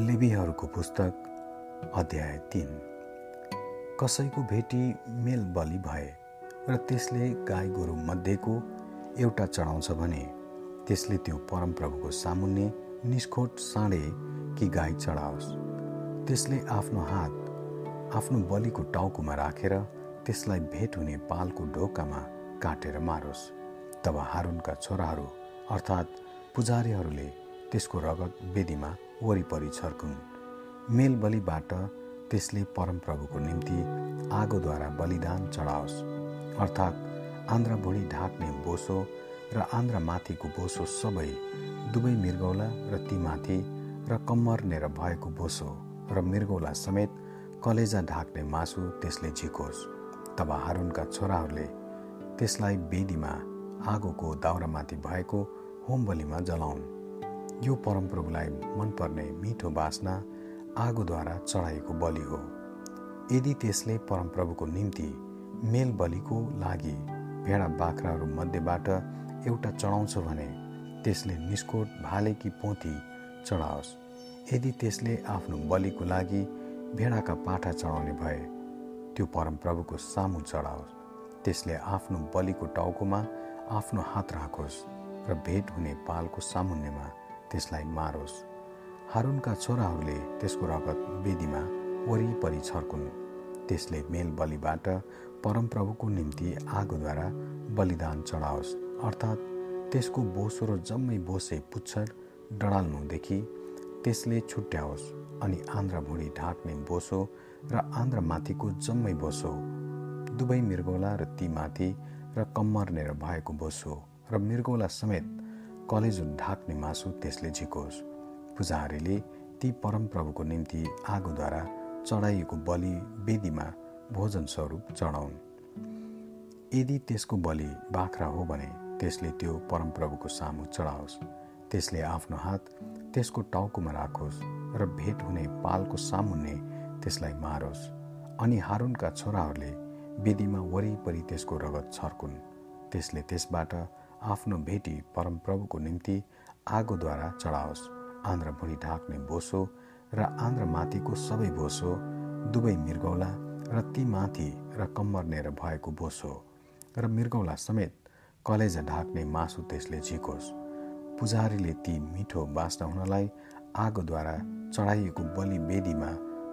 लिबीहरूको पुस्तक अध्याय तिन। कसैको भेटी मेल बलि भए र त्यसले गाई गोरु मध्येको एउटा चढाउँछ भने त्यसले त्यो परमप्रभुको सामुन्ने निष्खोट साँडे कि गाई चढाओस्। त्यसले आफ्नो हात आफ्नो बलिको टाउकोमा राखेर त्यसलाई भेट हुने पालको ढोकामा काटेर मारोस्। तब हारुनका छोराहरू अर्थात् पुजारीहरूले त्यसको रगत वेदीमा वरिपरि छर्कुन्। मेल बलिबाट त्यसले परमप्रभुको निम्ति आगोद्वारा बलिदान चढाओस्। अर्थात् आन्द्रा भुँडी ढाक्ने बोसो र आन्द्रा माथिको बोसो सबै दुवै मृगौला र तीमाथि र कम्मर्नेर भएको बोसो र मृगौला समेत कलेजा ढाक्ने मासु त्यसले झिकोस्। तब हारुनका छोराहरूले त्यसलाई बेदीमा आगोको दाउरामाथि भएको होम बलिमा जलाउन्। यो परमप्रभुलाई मनपर्ने मिठो बासना आगोद्वारा चढाइएको बलि हो। यदि त्यसले परमप्रभुको निम्ति मेल बलिको लागि भेडा बाख्राहरू मध्येबाट एउटा चढाउँछ भने त्यसले निस्कोट भालेकी पोथी चढाओस्। यदि त्यसले आफ्नो बलिको लागि भेडाका पाठा चढाउने भए त्यो परमप्रभुको सामु चढाओस्। त्यसले आफ्नो बलिको टाउकोमा आफ्नो हात राखोस् र भेट हुने पालको सामुन्नेमा त्यसलाई मारोस्। हारुनका छोराहरूले त्यसको रगत वेदीमा वरिपरि छर्कुन्। त्यसले मेल बलिबाट परमप्रभुको निम्ति आगोद्वारा बलिदान चढाओस्। अर्थात् त्यसको बोसो र जम्मै बोसे पुच्छर डडाल्नुदेखि त्यसले छुट्याओस् अनि आन्द्रा भुँडी ढाक्ने बोसो र आन्द्रा माथिको जम्मै बोसो दुवै मृगौला र ती माथि र कम्मर्नेर भएको बोसो र मृगौला समेत कलेजो ढाक्ने मासु त्यसले झिकोस्। पुजारीले ती परमप्रभुको निम्ति आगोद्वारा चढाइएको बलि वेदीमा भोजन स्वरूप चढाउन्। यदि त्यसको बलि बाख्रा हो भने त्यसले त्यो परमप्रभुको सामु चढाओस्। त्यसले आफ्नो हात त्यसको टाउकोमा राखोस् र भेट हुने पालको सामुन्ने त्यसलाई मारोस्। अनि हारुनका छोराहरूले वेदीमा वरिपरि त्यसको रगत छर्कुन्। त्यसले त्यसबाट आफ्नो भेटी परमप्रभुको निम्ति आगोद्वारा चढाओस्। आन्द्र भुँडी ढाक्ने बोसो र आन्द्र माथिको सबै बोसो दुवै मृगौला र ती माथि र कम्मर्नेर भएको बोसो र मृगौला समेत कलेजा ढाक्ने मासु त्यसले झिकोस्। पुजारीले ती मिठो बाँच्न हुनलाई आगोद्वारा चढाइएको बलि वेदीमा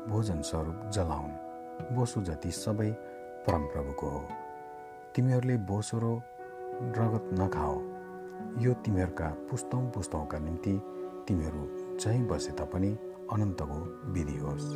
भोजन स्वरूप जलाउन्। बोसो जति सबै परमप्रभुको हो। तिमीहरूले बोसो रगत नखाओ। यो तिमीहरूका पुस्तौँ पुस्तौँका निम्ति तिमीहरू चाहिँ बसे तापनि अनन्तको विधि होस्।